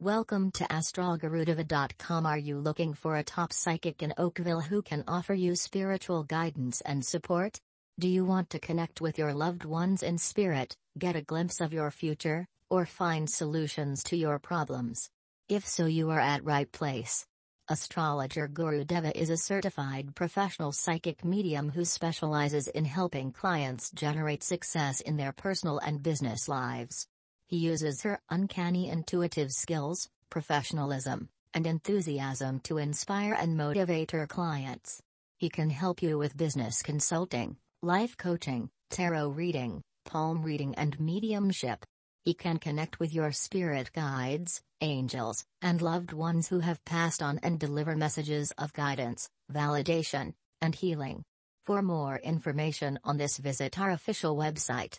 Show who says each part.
Speaker 1: Welcome to AstralGurudeva.com. Are you looking for a top psychic in Oakville who can offer you spiritual guidance and support? Do you want to connect with your loved ones in spirit, get a glimpse of your future, or find solutions to your problems? If so, you are at the right place. Astrologer Guru Deva is a certified professional psychic medium who specializes in helping clients generate success in their personal and business lives. He uses her uncanny intuitive skills, professionalism, and enthusiasm to inspire and motivate her clients. He can help you with business consulting, life coaching, tarot reading, palm reading, and mediumship. He can connect with your spirit guides, angels, and loved ones who have passed on and deliver messages of guidance, validation, and healing. For more information on this visit our official website